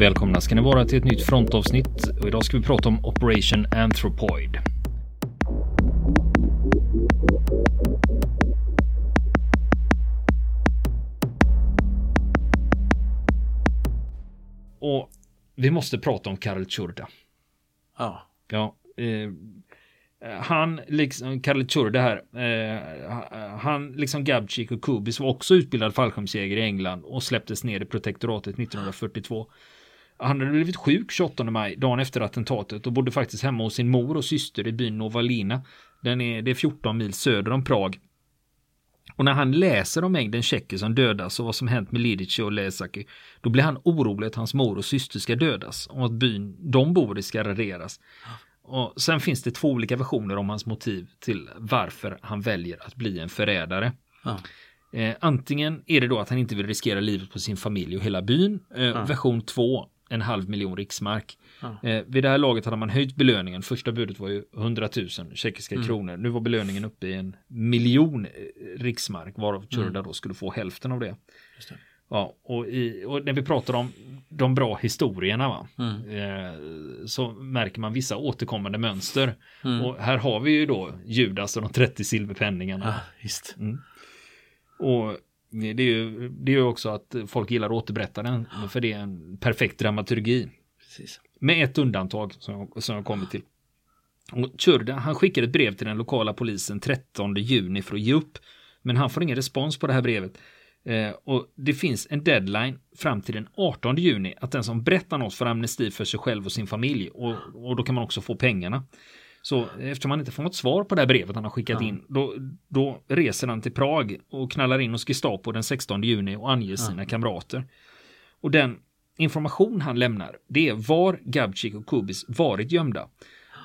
Välkomna ska ni vara till ett nytt frontavsnitt och idag ska vi prata om Operation Anthropoid. Och vi måste prata om Karel Tjurda. Ja. Ja, eh, han, liksom, Karel Tjurda här, eh, han, liksom Gabcik och Kubis var också utbildad fallskärmsjägare i England och släpptes ner i protektoratet 1942. Han hade blivit sjuk 28 maj, dagen efter attentatet och bodde faktiskt hemma hos sin mor och syster i byn Novalina. Den är, det är 14 mil söder om Prag. Och när han läser om mängden tjecker som dödas och vad som hänt med Lidice och Lesaki, då blir han orolig att hans mor och syster ska dödas och att byn de bor i ska raderas. Och sen finns det två olika versioner om hans motiv till varför han väljer att bli en förrädare. Ja. Eh, antingen är det då att han inte vill riskera livet på sin familj och hela byn. Eh, Version 2, en halv miljon riksmark. Ja. Eh, vid det här laget hade man höjt belöningen. Första budet var ju 100 000 tjeckiska Mm. kronor. Nu var belöningen uppe i en miljon eh, riksmark varav Tjurda då skulle få hälften av det. Mm. Det. Ja, och, i, och när vi pratar om de bra historierna va, Mm. eh, så märker man vissa återkommande mönster. Mm. Och här har vi ju då Judas och de 30 silverpenningarna. Ja, visst. Och det är ju det är också att folk gillar att återberätta den, för det är en perfekt dramaturgi. Precis. Med ett undantag som jag, som jag kommer till. Och Tjurda, han skickade ett brev till den lokala polisen 13 juni för att ge upp. Men han får ingen respons på det här brevet. Eh, och det finns en deadline fram till den 18 juni att den som berättar något får amnesti för sig själv och sin familj. Och, och då kan man också få pengarna. Så eftersom han inte får något svar på det här brevet han har skickat in, då, då reser han till Prag och knallar in hos Gestapo den 16 juni och anger sina kamrater. Och den information han lämnar, det är var Gabcik och Kubis varit gömda.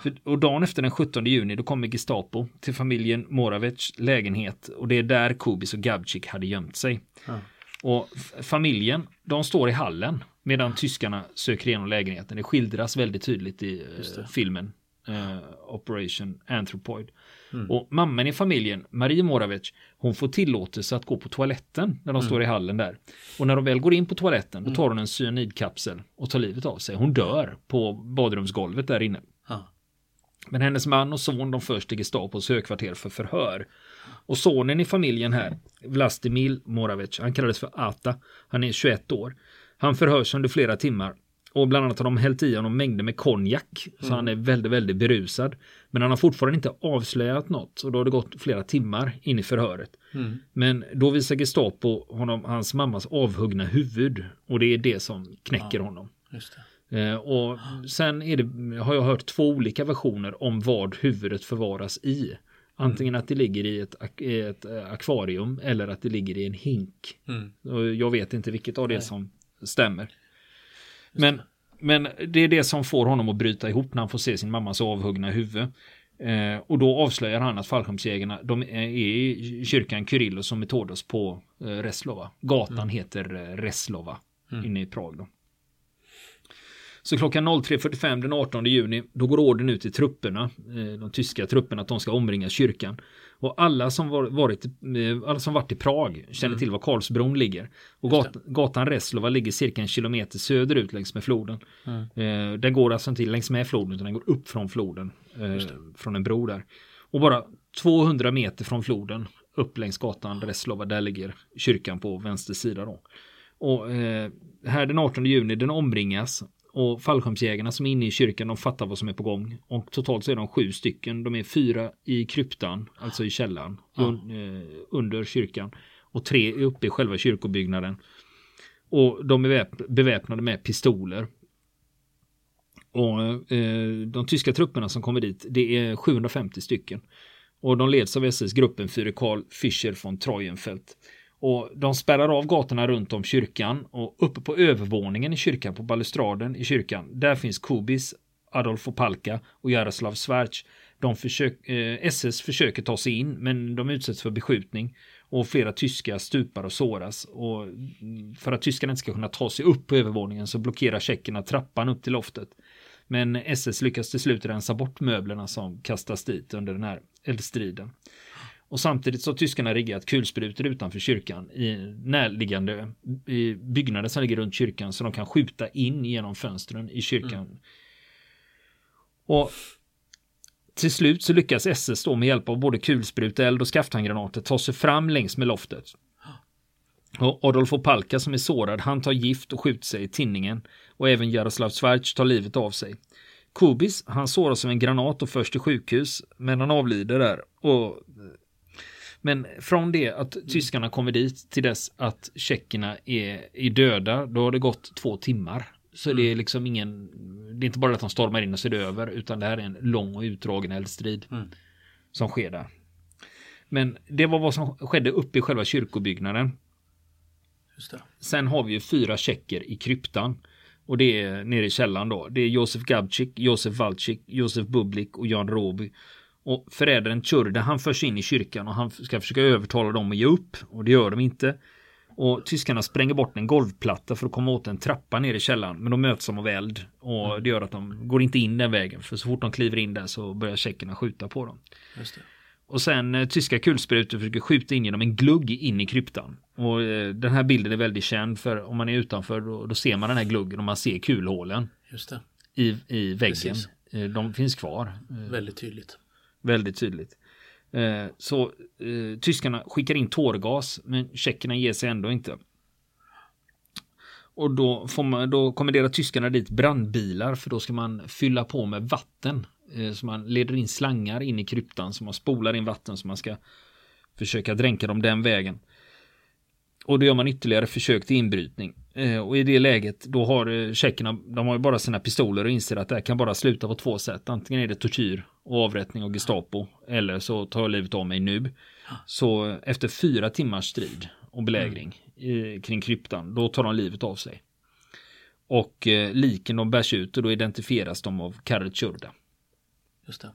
För, och dagen efter den 17 juni, då kommer Gestapo till familjen Moravec lägenhet och det är där Kubis och Gabcik hade gömt sig. Ja. Och familjen, de står i hallen medan tyskarna söker igenom lägenheten. Det skildras väldigt tydligt i eh, filmen eh, Operation Anthropoid. Och mamman i familjen, Marie Moravec, hon får tillåtelse att gå på toaletten när de står i hallen där. Och när de väl går in på toaletten, då tar hon en cyanidkapsel och tar livet av sig. Hon dör på badrumsgolvet där inne. Men hennes man och son de förs till Gestapos högkvarter för förhör. Och sonen i familjen här, Vlastimil Moravec, han kallades för Ata. Han är 21 år. Han förhörs under flera timmar. Och bland annat har de hällt i honom mängder med konjak. Så han är väldigt, väldigt berusad. Men han har fortfarande inte avslöjat något. Och då har det gått flera timmar in i förhöret. Mm. Men då visar Gestapo honom hans mammas avhuggna huvud. Och det är det som knäcker honom. Just det. Eh, och sen det, har jag hört två olika versioner om vad huvudet förvaras i. Antingen att det ligger i ett, ett eh, akvarium eller att det ligger i en hink. Mm. Och jag vet inte vilket av det som stämmer. Men, men det är det som får honom att bryta ihop när han får se sin mammas avhuggna huvud. Eh, och då avslöjar han att fallskärmsjägarna de är i kyrkan Kyrillos och Metodos på eh, Reslova. Gatan heter eh, Reslova inne i Prag. Då. Så klockan 03.45 den 18 juni, då går orden ut till trupperna, eh, de tyska trupperna, att de ska omringa kyrkan. Och alla som var, varit, eh, alla som varit i Prag känner till var Karlsbron ligger. Och gat, gatan Reslova ligger cirka en kilometer söderut längs med floden. Eh, den går alltså inte längs med floden, utan den går upp från floden, eh, från en bro där. Och bara 200 meter från floden, upp längs gatan Reslova, där ligger kyrkan på vänster sida då. Och eh, här den 18 juni, den omringas och fallskärmsjägarna som är inne i kyrkan, de fattar vad som är på gång. Och totalt så är de sju stycken. De är fyra i kryptan, alltså i källaren, un, eh, under kyrkan. Och tre är uppe i själva kyrkobyggnaden. Och de är väp- beväpnade med pistoler. Och eh, de tyska trupperna som kommer dit, det är 750 stycken. Och de leds av SS-gruppen Führer Karl Fischer von Treuenfeld. Och de spärrar av gatorna runt om kyrkan och uppe på övervåningen i kyrkan, på balustraden i kyrkan, där finns Kubis, Adolf Opalka och Jaroslav Svarts. De försök, eh, SS försöker ta sig in, men de utsätts för beskjutning och flera tyskar stupar och såras. Och för att tyskarna inte ska kunna ta sig upp på övervåningen så blockerar tjeckerna trappan upp till loftet. Men SS lyckas till slut rensa bort möblerna som kastas dit under den här eldstriden. Och samtidigt så har tyskarna riggat kulsprutor utanför kyrkan i närliggande byggnader som ligger runt kyrkan så de kan skjuta in genom fönstren i kyrkan. Mm. Och till slut så lyckas SS då med hjälp av både kulspruteeld och skafthandgranater ta sig fram längs med loftet. Och Adolf Opalka som är sårad, han tar gift och skjuter sig i tinningen. Och även Jaroslav Schwarz tar livet av sig. Kubis, han såras av en granat och förs till sjukhus, men han avlider där. Och, men från det att tyskarna kommer dit till dess att tjeckerna är, är döda, då har det gått två timmar. Så det är mm. liksom ingen, det är inte bara att de stormar in och ser det över, utan det här är en lång och utdragen eldstrid mm. som sker där. Men det var vad som skedde uppe i själva kyrkobyggnaden. Sen har vi ju fyra tjecker i kryptan. Och det är nere i källaren då. Det är Josef Gabčík, Josef Valčík, Josef Bublik och Jan Roby. Och förrädaren Tjurda han förs in i kyrkan och han ska försöka övertala dem att ge upp. Och det gör de inte. Och tyskarna spränger bort en golvplatta för att komma åt en trappa ner i källaren. Men de möts av eld. Och mm. det gör att de går inte in den vägen. För så fort de kliver in där så börjar tjeckerna skjuta på dem. Och sen eh, tyska kulsprutor försöker skjuta in genom en glugg in i kryptan. Och eh, den här bilden är väldigt känd för om man är utanför då, då ser man den här gluggen och man ser kulhålen. I, i väggen. Precis. Eh, de finns kvar. Eh, väldigt tydligt. Väldigt tydligt. Eh, så eh, tyskarna skickar in tårgas men tjeckerna ger sig ändå inte. Och då, får man, då kommenderar tyskarna dit brandbilar för då ska man fylla på med vatten. Eh, så man leder in slangar in i kryptan så man spolar in vatten så man ska försöka dränka dem den vägen. Och då gör man ytterligare försök till inbrytning. Eh, och i det läget då har eh, tjeckerna, de har ju bara sina pistoler och inser att det här kan bara sluta på två sätt. Antingen är det tortyr avrättning och Gestapo. Eller så tar jag livet av mig nu. Så efter fyra timmars strid och belägring mm. kring kryptan, då tar de livet av sig. Och eh, liken de bärs ut och då identifieras de av Karel Tjurda. Just det.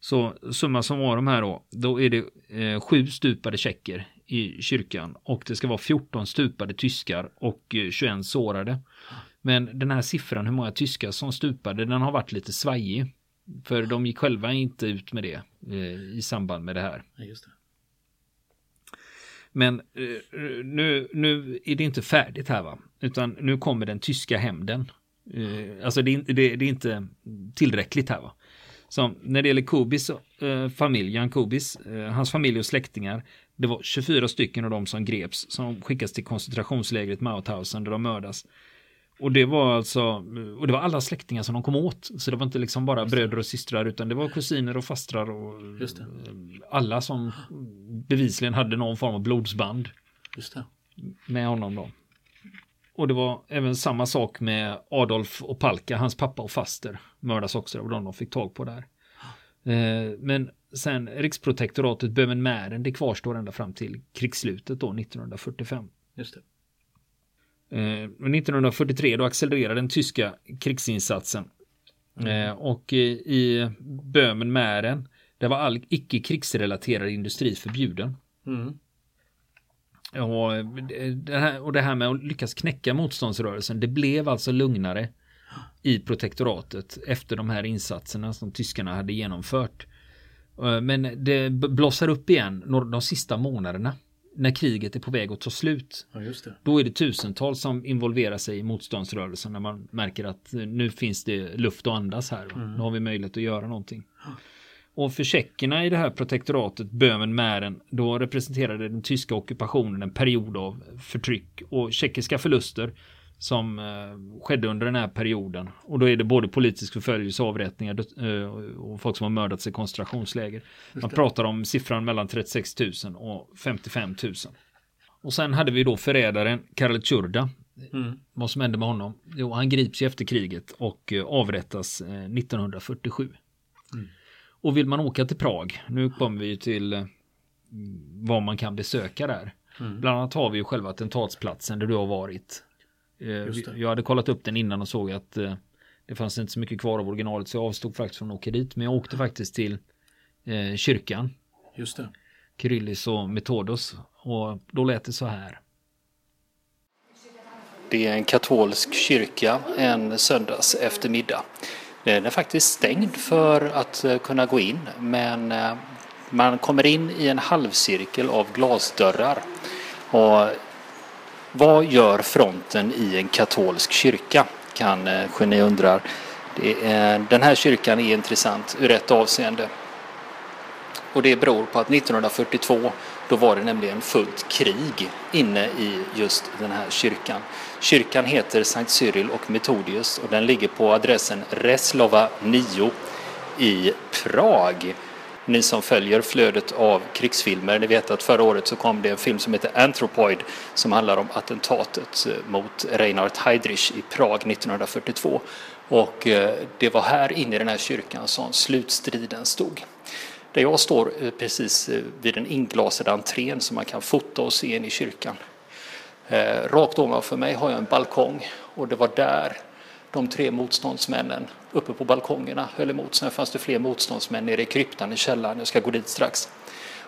Så summa som var de här då, då är det eh, sju stupade tjecker i kyrkan och det ska vara 14 stupade tyskar och 21 eh, sårade. Men den här siffran hur många tyskar som stupade den har varit lite svajig. För de gick själva inte ut med det eh, i samband med det här. Ja, det. Men eh, nu, nu är det inte färdigt här va. Utan nu kommer den tyska hämnden. Eh, alltså det, det, det, är inte tillräckligt här va. Så när det gäller Kubis eh, familj, Jan Kubis, eh, hans familj och släktingar. Det var 24 stycken av dem som greps som skickas till koncentrationslägret Mauthausen där de mördas. Och det var alltså, och det var alla släktingar som de kom åt. Så det var inte liksom bara bröder och systrar utan det var kusiner och fastrar och alla som bevisligen hade någon form av blodsband. Med honom då. Och det var även samma sak med Adolf och Palka, hans pappa och faster mördas också, det var de de fick tag på där. Eh, men sen riksprotektoratet Böhmen-Mähren, det kvarstår ända fram till krigsslutet då 1945. Just det. 1943 eh, då accelererar den tyska krigsinsatsen. Mm. Eh, och i Böhmen-Mähren, där var all icke krigsrelaterad industri förbjuden. Mm. Och det, här, och det här med att lyckas knäcka motståndsrörelsen, det blev alltså lugnare i protektoratet efter de här insatserna som tyskarna hade genomfört. Eh, men det blossar upp igen de sista månaderna när kriget är på väg att ta slut. Ja, Då är det tusentals som involverar sig i motståndsrörelsen när man märker att nu finns det luft att andas här. Mm. Nu har vi möjlighet att göra någonting. Och för tjeckerna i det här protektoratet, Böhmen-Mähren, då representerade den tyska ockupationen en period av förtryck och tjeckiska förluster som eh, skedde under den här perioden. Och då är det både politisk förföljelse, avrättningar eh, och folk som har mördats i koncentrationsläger. Man pratar om siffran mellan 36 000 och 55 000. Och sen hade vi då förrädaren Karel Tjurda. Mm. Vad som hände med honom? Jo, han grips ju efter kriget och eh, avrättas 1947. Mm. Och vill man åka till Prag, nu kommer vi till vad man kan besöka där. Mm. Bland annat har vi ju själva attentatsplatsen där du har varit. Eh, jag hade kollat upp den innan och såg att eh, det fanns inte så mycket kvar av originalet så jag avstod faktiskt från att åka dit. Men jag åkte faktiskt till eh, kyrkan. Just det. Kyrillis och Metodos. Och då lät det så här. Det är en katolsk kyrka en söndags eftermiddag. Den är faktiskt stängd för att kunna gå in men Man kommer in i en halvcirkel av glasdörrar. Och vad gör fronten i en katolsk kyrka? Kanske eh, ni undrar. Är, den här kyrkan är intressant ur ett avseende. Och det beror på att 1942 då var det nämligen fullt krig inne i just den här kyrkan. Kyrkan heter Sankt Cyril och Metodius och den ligger på adressen Reslova 9 i Prag. Ni som följer flödet av krigsfilmer, ni vet att förra året så kom det en film som heter Anthropoid som handlar om attentatet eh, mot Reinhard Heydrich i Prag 1942. Och eh, det var här inne i den här kyrkan som slutstriden stod. Där jag står eh, precis vid den inglasade entrén som man kan fota och se in i kyrkan. Rakt ovanför mig har jag en balkong och det var där de tre motståndsmännen uppe på balkongerna höll emot. Sen fanns det fler motståndsmän nere i kryptan i källaren. Jag ska gå dit strax.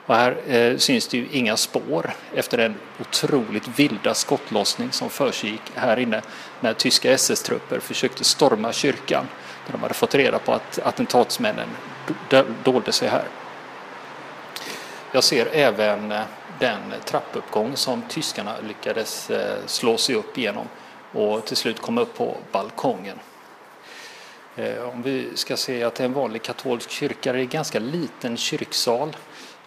Och här eh, syns det ju inga spår efter den otroligt vilda skottlossning som försiggick här inne när tyska SS-trupper försökte storma kyrkan. Där de hade fått reda på att attentatsmännen dolde sig här. Jag ser även eh, den trappuppgång som tyskarna lyckades eh, slå sig upp igenom och till slut komma upp på balkongen. Eh, om vi ska se att det är en vanlig katolsk kyrka, det är en ganska liten kyrksal.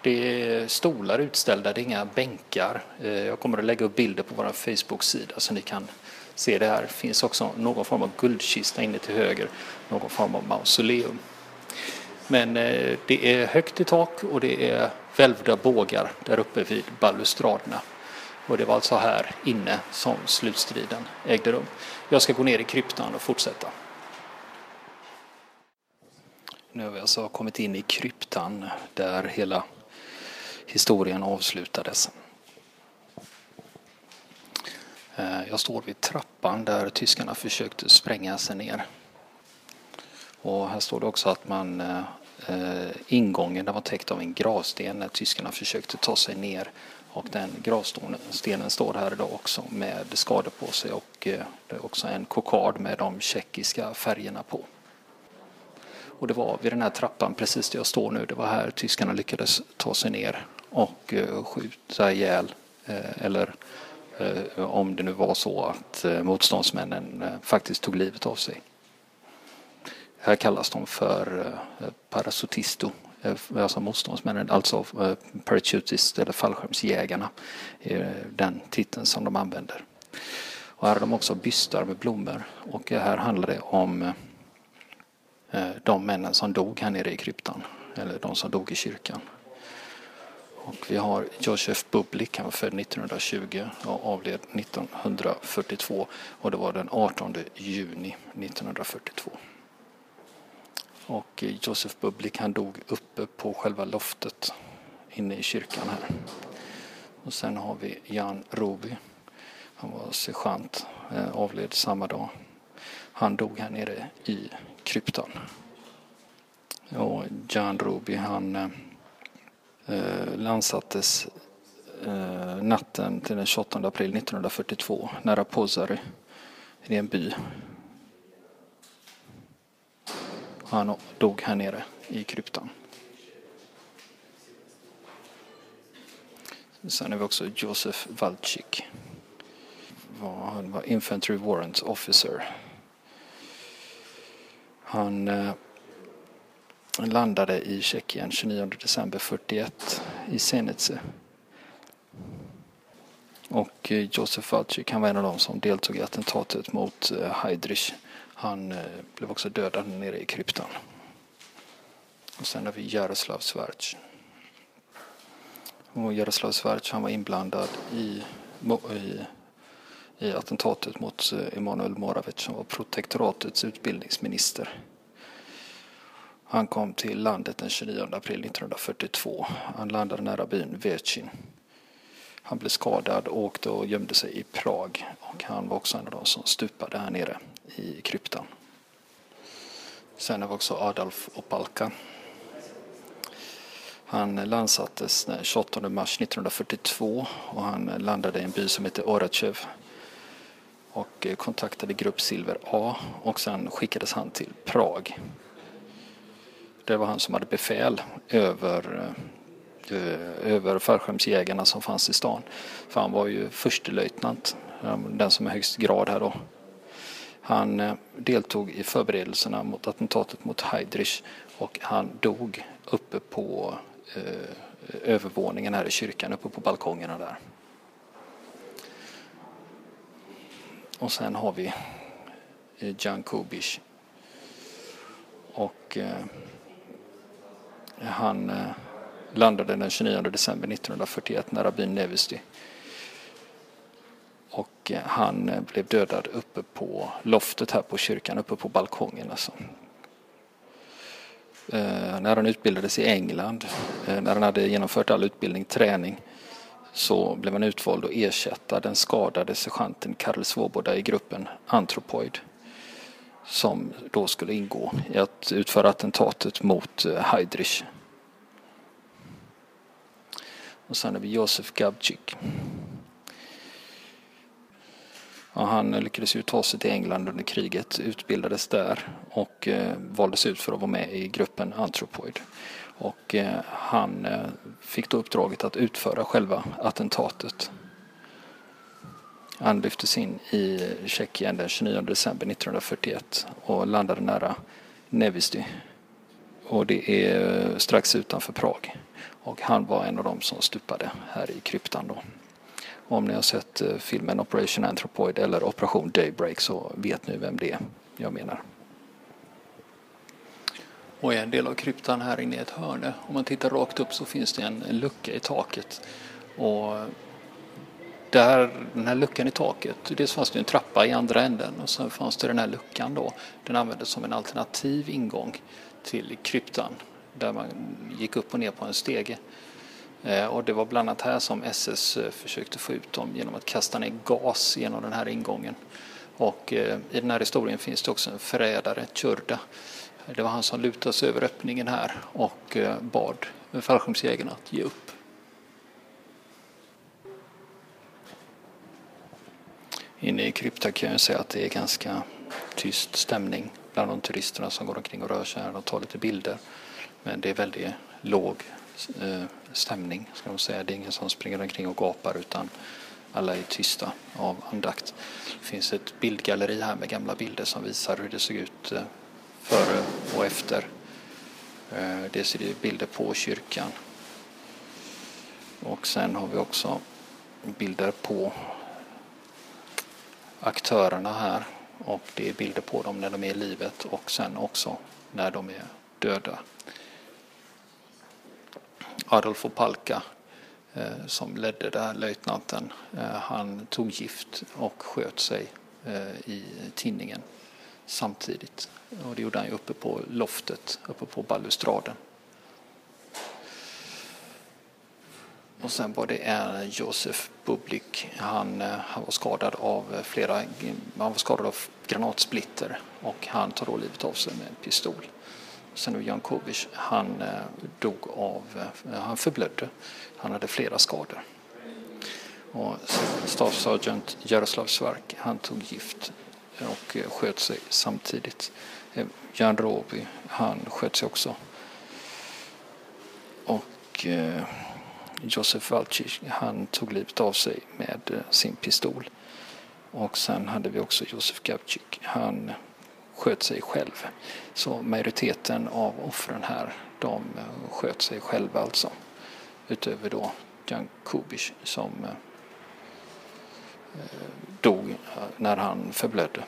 Det är stolar utställda, det är inga bänkar. Eh, jag kommer att lägga upp bilder på vår Facebook-sida så ni kan se det här. Det finns också någon form av guldkista inne till höger, någon form av mausoleum. Men eh, det är högt i tak och det är välvda bågar där uppe vid balustraderna. Och det var alltså här inne som slutstriden ägde rum. Jag ska gå ner i kryptan och fortsätta. Nu har vi alltså kommit in i kryptan där hela historien avslutades. Eh, jag står vid trappan där tyskarna försökte spränga sig ner. Och här står det också att man eh, ingången var täckt av en gravsten när tyskarna försökte ta sig ner. Och den gravstenen står här idag också med skador på sig och eh, det är också en kokard med de tjeckiska färgerna på. Och det var vid den här trappan precis där jag står nu, det var här tyskarna lyckades ta sig ner och eh, skjuta ihjäl eh, eller eh, om det nu var så att eh, motståndsmännen eh, faktiskt tog livet av sig. Här kallas de för eh, parasotisto, alltså motståndsmännen, alltså parachutist eller fallskärmsjägarna, den titeln som de använder. Och här har de också bystar med blommor och här handlar det om Eh, de männen som dog här nere i kryptan, eller de som dog i kyrkan. Och vi har Josef Bublik, han var född 1920 och avled 1942 och det var den 18 juni 1942. Och eh, Josef Bublik han dog uppe på själva loftet inne i kyrkan här. Och sen har vi Jan Roby. Han var sergeant, eh, avled samma dag. Han dog här nere i kryptan. Och Jan Ruby, han eh, landsattes eh, natten till den 28 april 1942 nära Pozary i en by. Han dog här nere i kryptan. Sen har vi också Josef Walczyk. Han var Infantry Warrant Officer. Han eh, landade i Tjeckien 29 december 41 i Senice. Och eh, Josef Walczyk han var en av dem som deltog i attentatet mot eh, Heydrich. Han eh, blev också dödad nere i kryptan. Och sen har vi Jaroslav Svarc. Och Jaroslav Svarc han var inblandad i, i, i attentatet mot eh, Emanuel Moravec som var protektoratets utbildningsminister. Han kom till landet den 29 april 1942. Han landade nära byn Vecin. Han blev skadad och åkte och gömde sig i Prag. Och han var också en av de som stupade här nere i kryptan. Sen har vi också Adolf Opalka. Han landsattes den 28 mars 1942 och han landade i en by som heter Orachev och eh, kontaktade grupp Silver A och sen skickades han till Prag det var han som hade befäl över eh, över fallskärmsjägarna som fanns i stan. För han var ju förstelöjtnant, ehm, den som är högst grad här då. Han eh, deltog i förberedelserna mot attentatet mot Heidrich och han dog uppe på eh, övervåningen här i kyrkan, uppe på balkongerna där. Och sen har vi eh, Jan Kubic. Och eh, han eh, landade den 29 december 1941 nära byn Nevesty. Och eh, han eh, blev dödad uppe på loftet här på kyrkan, uppe på balkongen alltså. Eh, när han utbildades i England, eh, när han hade genomfört all utbildning, träning, så blev han utvald att ersätta den skadade sergeanten Karl Svoboda i gruppen Anthropoid som då skulle ingå i att utföra attentatet mot eh, Heidrich. Och sen har vi Josef Gabčík. Ja, han lyckades ju ta sig till England under kriget, utbildades där och eh, valdes ut för att vara med i gruppen Anthropoid. Och eh, han eh, fick då uppdraget att utföra själva attentatet. Han lyftes in i Tjeckien den 29 december 1941 och landade nära Nevisty. Och det är eh, strax utanför Prag. Och han var en av dem som stupade här i kryptan då. Om ni har sett filmen Operation Anthropoid eller Operation Daybreak så vet ni vem det är jag menar. Och är en del av kryptan här inne i ett hörne, om man tittar rakt upp så finns det en, en lucka i taket. Och där, den här luckan i taket, dels fanns det en trappa i andra änden och sen fanns det den här luckan då. Den användes som en alternativ ingång till kryptan där man gick upp och ner på en stege. Eh, och det var bland annat här som SS eh, försökte få ut dem genom att kasta ner gas genom den här ingången. Och eh, i den här historien finns det också en förrädare, Tjurda. Det var han som lutade sig över öppningen här och eh, bad fallskärmsjägarna att ge upp. Inne i krypta kan jag säga att det är ganska tyst stämning bland de turisterna som går omkring och rör sig här och tar lite bilder. Men det är väldigt låg eh, stämning. Ska man säga. Det är ingen som springer omkring och gapar utan alla är tysta av andakt. Det finns ett bildgalleri här med gamla bilder som visar hur det såg ut eh, före och efter. Eh, det Dels är det bilder på kyrkan och sen har vi också bilder på aktörerna här och det är bilder på dem när de är i livet och sen också när de är döda. Adolf Palka eh, som ledde där, löjtnanten, eh, han tog gift och sköt sig i tinningen samtidigt. Och det gjorde han ju uppe på loftet, uppe på balustraden. Och sen var det en Josef Bublik. Han, eh, han, var skadad av eh, flera, han var skadad av granatsplitter och han tar då livet av sig med en pistol. Sen då Jankovic, han dog av, han förblödde. Han hade flera skador. Och Staff Sergeant Jaroslav Svark, han tog gift och eh, sköt sig samtidigt. Eh, Jan Roby, han sköt sig också. Och eh, Josef Valcic, han tog livet av sig med eh, sin pistol. Och sen hade vi också Josef Gavcik, han sköt sig själv. Så majoriteten av offren här, de sköt sig själva alltså. Utöver då Jan Kubisch som eh, dog när han förblödde.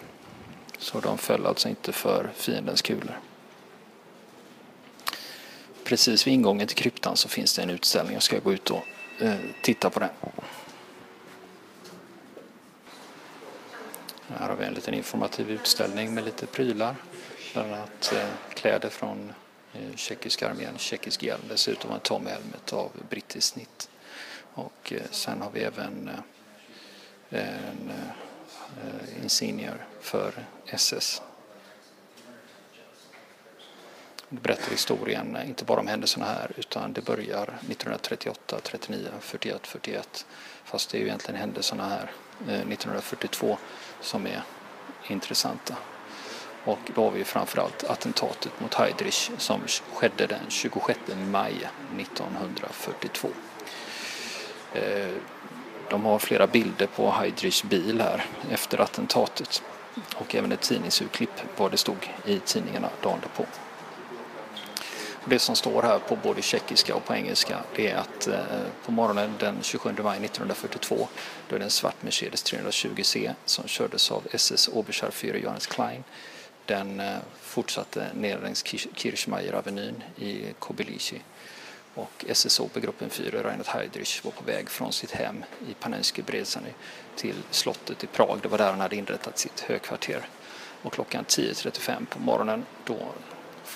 Så de föll alltså inte för fiendens kulor. Precis vid ingången till kryptan så finns det en utställning. Jag ska gå ut och eh, titta på den. Här har vi en liten informativ utställning med lite prylar. Bland annat eh, kläder från eh, tjeckiska armén, tjeckisk hjälm, dessutom en Tom-helmet av brittiskt snitt. Och eh, sen har vi även eh, en eh, insignier för SS. Det berättar historien, inte bara om händelserna här, utan det börjar 1938, 39, 41, 41. Fast det är ju egentligen händelserna här eh, 1942 som är intressanta. Och då har vi framförallt attentatet mot Heydrich som skedde den 26 maj 1942. Eh, de har flera bilder på Heidrichs bil här efter attentatet och även ett tidningsurklipp vad det stod i tidningarna dagen därpå. Det som står här på både tjeckiska och på engelska det är att eh, på morgonen den 27 maj 1942 då är det en svart Mercedes 320C som kördes av SS Oberscharführer Johannes Klein. Den eh, fortsatte ner längs Kirchmeier-avenyn i Kobylichi och SSOP-gruppen 4, Reinhard Heydrich, var på väg från sitt hem i Panenske Brezany till slottet i Prag. Det var där han hade inrättat sitt högkvarter. Och klockan 10.35 på morgonen, då,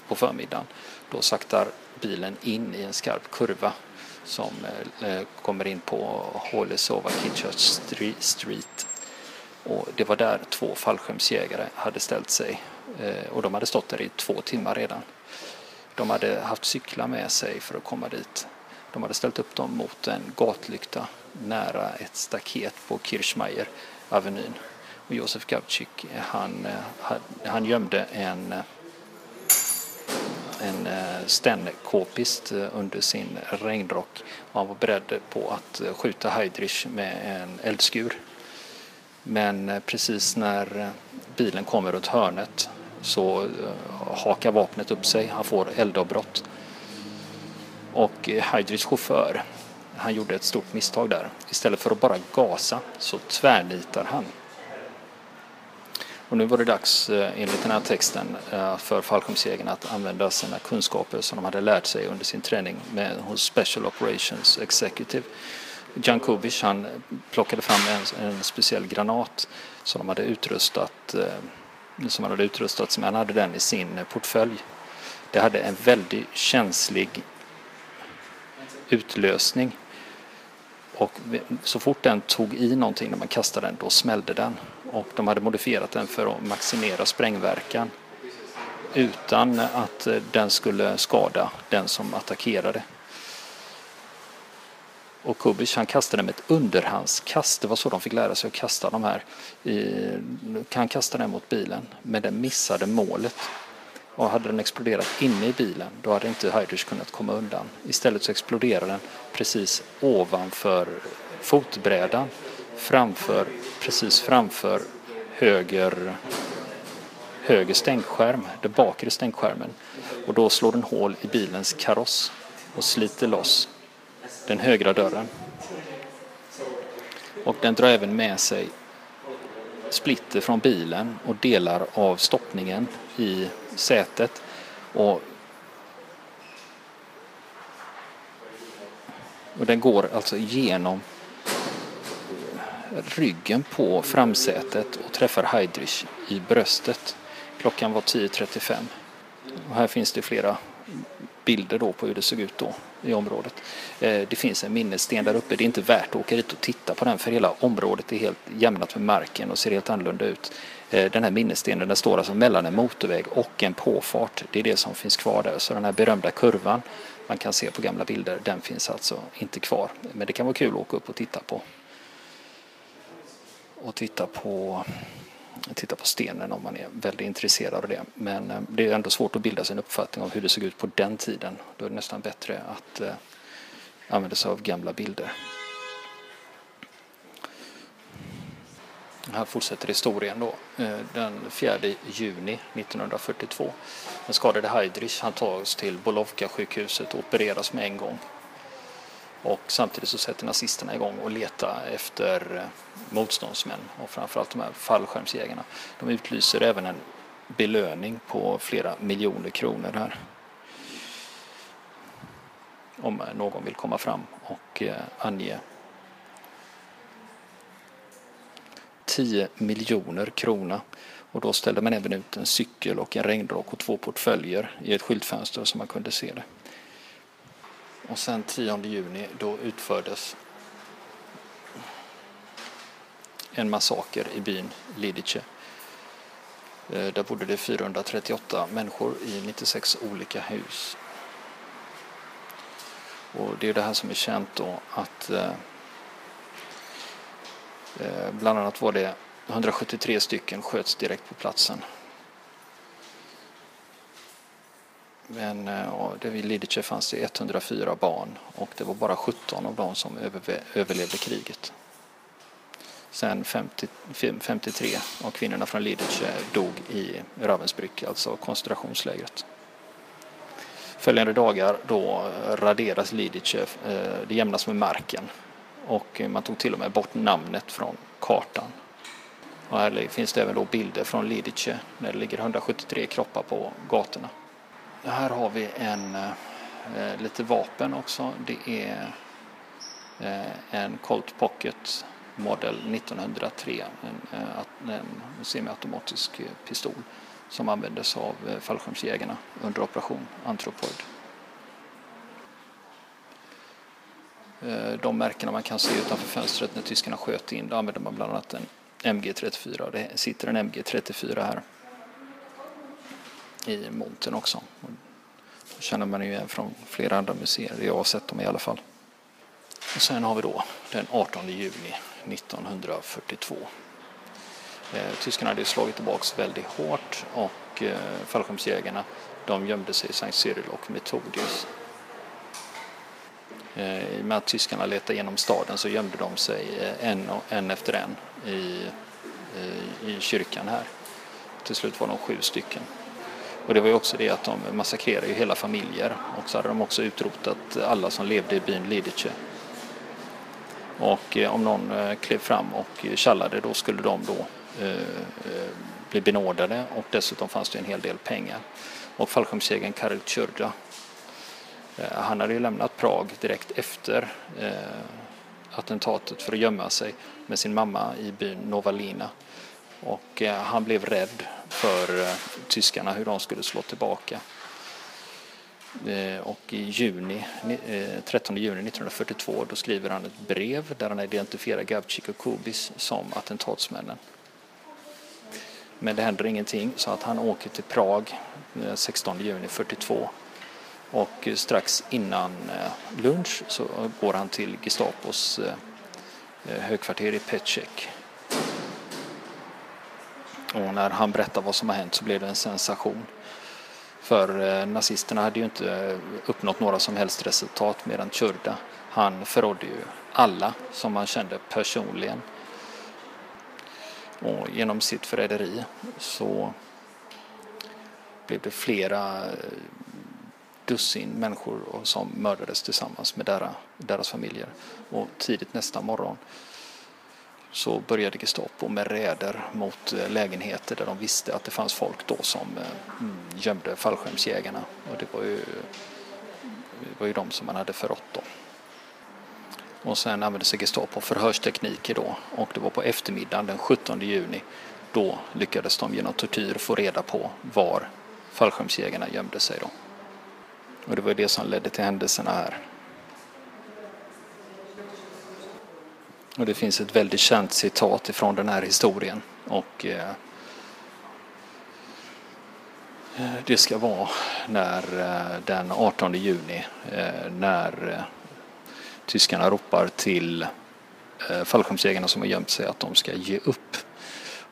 på förmiddagen, då saktar bilen in i en skarp kurva som eh, kommer in på Hålesova Kitchurch Street. Och det var där två fallskärmsjägare hade ställt sig eh, och de hade stått där i två timmar redan. De hade haft cyklar med sig för att komma dit. De hade ställt upp dem mot en gatlykta nära ett staket på Kirchmeier avenyn. Och Josef Gavcik han, eh, han gömde en, eh, en eh, stenn-k-pist eh, under sin regnrock och han var beredd på att skjuta Heidrich med en eldskur. Men precis när bilen kommer runt hörnet så eh, hakar vapnet upp sig. Han får eldavbrott. Och eh, Heidrichs chaufför, han gjorde ett stort misstag där. Istället för att bara gasa så tvärnitar han. Och nu var det dags eh, enligt den här texten för fallskärmsjägarna att använda sina kunskaper som de hade lärt sig under sin träning med, hos Special Operations Executive. Jankovic han plockade fram en, en speciell granat som de hade utrustat eh, som han hade utrustats med. Han hade den i sin portfölj. Det hade en väldigt känslig utlösning. Och så fort den tog i någonting när man kastade den, då smällde den. Och de hade modifierat den för att maximera sprängverkan utan att den skulle skada den som attackerade. Och Kubic han kastade med ett underhandskast. Det var så de fick lära sig att kasta de här. Han kastade den mot bilen men den missade målet. Och hade den exploderat inne i bilen då hade inte Heidrich kunnat komma undan. Istället så exploderade den precis ovanför fotbrädan. Framför, precis framför höger, höger stänkskärm, den bakre stänkskärmen. Och då slår den hål i bilens kaross och sliter loss den högra dörren. Och den drar även med sig splitter från bilen och delar av stoppningen i sätet. Och, och den går alltså genom ryggen på framsätet och träffar Heidrich i bröstet. Klockan var 10.35. Och här finns det flera bilder då på hur det såg ut då i området. Eh, det finns en minnessten där uppe. Det är inte värt att åka dit och titta på den för hela området är helt jämnat med marken och ser helt annorlunda ut. Eh, den här minnesstenen den står alltså mellan en motorväg och en påfart. Det är det som finns kvar där. Så den här berömda kurvan man kan se på gamla bilder, den finns alltså inte kvar. Men det kan vara kul att åka upp och titta på. Och titta på titta på stenen om man är väldigt intresserad av det. Men eh, det är ändå svårt att bilda sig en uppfattning om hur det såg ut på den tiden. Då är det nästan bättre att eh, använda sig av gamla bilder. Här fortsätter historien då. Eh, den 4 juni 1942. Den skadade Heidrich han tas till Bolovka-sjukhuset och opereras med en gång. Och samtidigt så sätter nazisterna igång och letar efter eh, motståndsmän och framförallt de här fallskärmsjägarna. De utlyser även en belöning på flera miljoner kronor här. Om någon vill komma fram och eh, ange 10 miljoner kronor. Och då ställde man även ut en cykel och en regnrock och två portföljer i ett skyltfönster så man kunde se det. Och sen 10 juni då utfördes en massaker i byn Lidice. Eh, där bodde det 438 människor i 96 olika hus. Och det är det här som är känt då att eh, eh bland annat var det 173 stycken sköts direkt på platsen. Men eh, det vid Lidice fanns det 104 barn och det var bara 17 av dem som överlevde kriget. Sen 50, 53 av kvinnorna från Lidice dog i Ravensbrück, alltså koncentrationslägret. Följande dagar då eh, raderas Lidice, eh, det jämnas med marken och man tog till och med bort namnet från kartan. Och här finns det även då bilder från Lidice när det ligger 173 kroppar på gatorna. Här har vi en, eh, lite vapen också. Det är eh, en Colt Pocket Model 1903, en, eh, en, en semiautomatisk eh, pistol som användes av eh, fallskärmsjägarna under operation Anthropoid. Eh, de märkena man kan se utanför fönstret när tyskarna sköt in, då använde man bland annat en MG34. Det sitter en MG34 här i montern också. Det känner man ju igen från flera andra museer. Jag har sett dem i alla fall. Och sen har vi då den 18 juni 1942. Eh, tyskarna hade slagit tillbaka väldigt hårt och eh, fallskärmsjägarna de gömde sig i Sankt Cyril och Metodius. Eh, I och med att tyskarna letade igenom staden så gömde de sig eh, en, en, en efter en i, i, i kyrkan här. Till slut var de sju stycken. Och det var ju också det att de massakrerade ju hela familjer och så hade de också utrotat alla som levde i byn Lidice. Och eh, om någon eh, klev fram och tjallade då skulle de då eh, eh, bli benådade och dessutom fanns det en hel del pengar. Och fallskärmsjägaren Karel Tjurda Eh, han hade ju lämnat Prag direkt efter eh, attentatet för att gömma sig med sin mamma i byn Novalina. Och eh, han blev rädd för eh, tyskarna, hur de skulle slå tillbaka. Eh, och i juni, 13 eh, juni 1942 då skriver han ett brev där han identifierar Gavcik och Kubis som attentatsmännen. Men det händer ingenting så att han åker till Prag 16 juni 1942 och strax innan lunch så går han till Gestapos högkvarter i Petschek. Och när han berättar vad som har hänt så blev det en sensation. För eh, nazisterna hade ju inte eh, uppnått några som helst resultat medan Tjurda, han förrådde ju alla som han kände personligen. Och genom sitt förräderi så blev det flera eh, dussin människor som mördades tillsammans med deras, deras familjer. Och tidigt nästa morgon så började Gestapo med räder mot eh, lägenheter där de visste att det fanns folk då som eh, mm, gömde fallskärmsjägarna. Och det var ju, det var ju de som man hade förrått då. Och sen använde sig Gestapo förhörstekniker då och det var på eftermiddagen den 17 juni då lyckades de genom tortyr få reda på var fallskärmsjägarna gömde sig då. Och det var det som ledde till händelserna här. Och det finns ett väldigt känt citat ifrån den här historien. Och eh, eh det ska vara när eh, den 18 juni eh, när tyskarna ropar till fallskärmsjägarna som har gömt sig att de ska ge upp.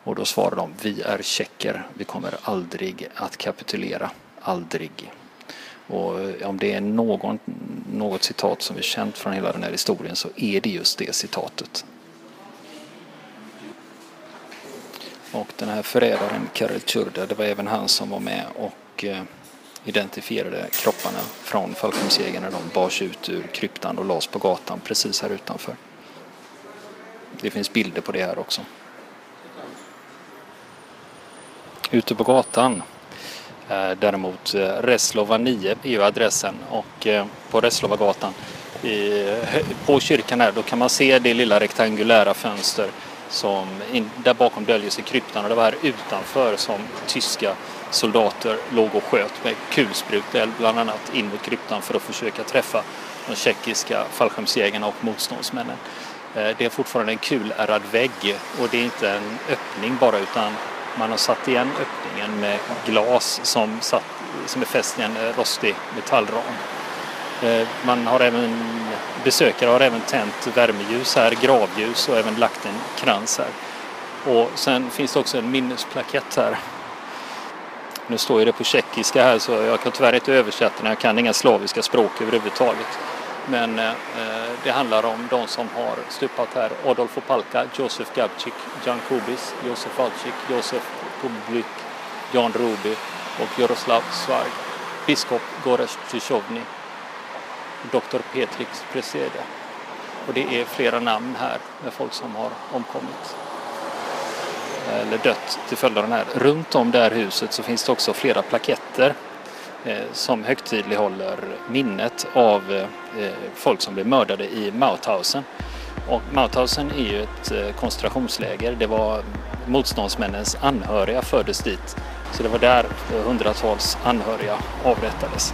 Och då svarar de, vi är tjecker, vi kommer aldrig att kapitulera, aldrig. Och eh, om det är någon, något citat som är känt från hela den här historien så är det just det citatet. Och den här förrädaren Karel Tjurda, det var även han som var med och eh, identifierade kropparna från fallskärmsjägarna. De bars ut ur kryptan och lades på gatan precis här utanför. Det finns bilder på det här också. Ute på gatan Eh, däremot eh, Reslova 9 är ju adressen och eh, på Reslovagatan på kyrkan här då kan man se det lilla rektangulära fönster som in, där bakom döljer sig kryptan och det var här utanför som tyska soldater låg och sköt med kulspruteld bland annat in mot kryptan för att försöka träffa de tjeckiska fallskärmsjägarna och motståndsmännen. Det är fortfarande en kulärrad vägg och det är inte en öppning bara utan man har satt igen öppningen med glas som, satt, som är fäst i en rostig metallram. Eh, man har även, besökare har även tänt värmeljus här, gravljus och även lagt en krans här. Och sen finns det också en minnesplakett här Nu står ju det på tjeckiska här så jag kan tyvärr inte översätta den. Jag kan inga slaviska språk överhuvudtaget. Men eh, eh, det handlar om de som har stupat här. Adolf Opalka, Josef Gabčík, Jan Kubis, Josef Alcik, Josef Publik, Jan Ruby och Jaroslav Svarg. Biskop Goresh Tjichovny, Dr. Petrix Presede. Och det är flera namn här med folk som har omkommit eller dött till följd av den här. Runt om det här huset så finns det också flera plaketter Eh, som högtidlighåller minnet av eh, folk som blev mördade i Mauthausen. Och Mauthausen är ju ett eh, koncentrationsläger. Det var motståndsmännens anhöriga föddes dit. Så det var där hundratals anhöriga avrättades.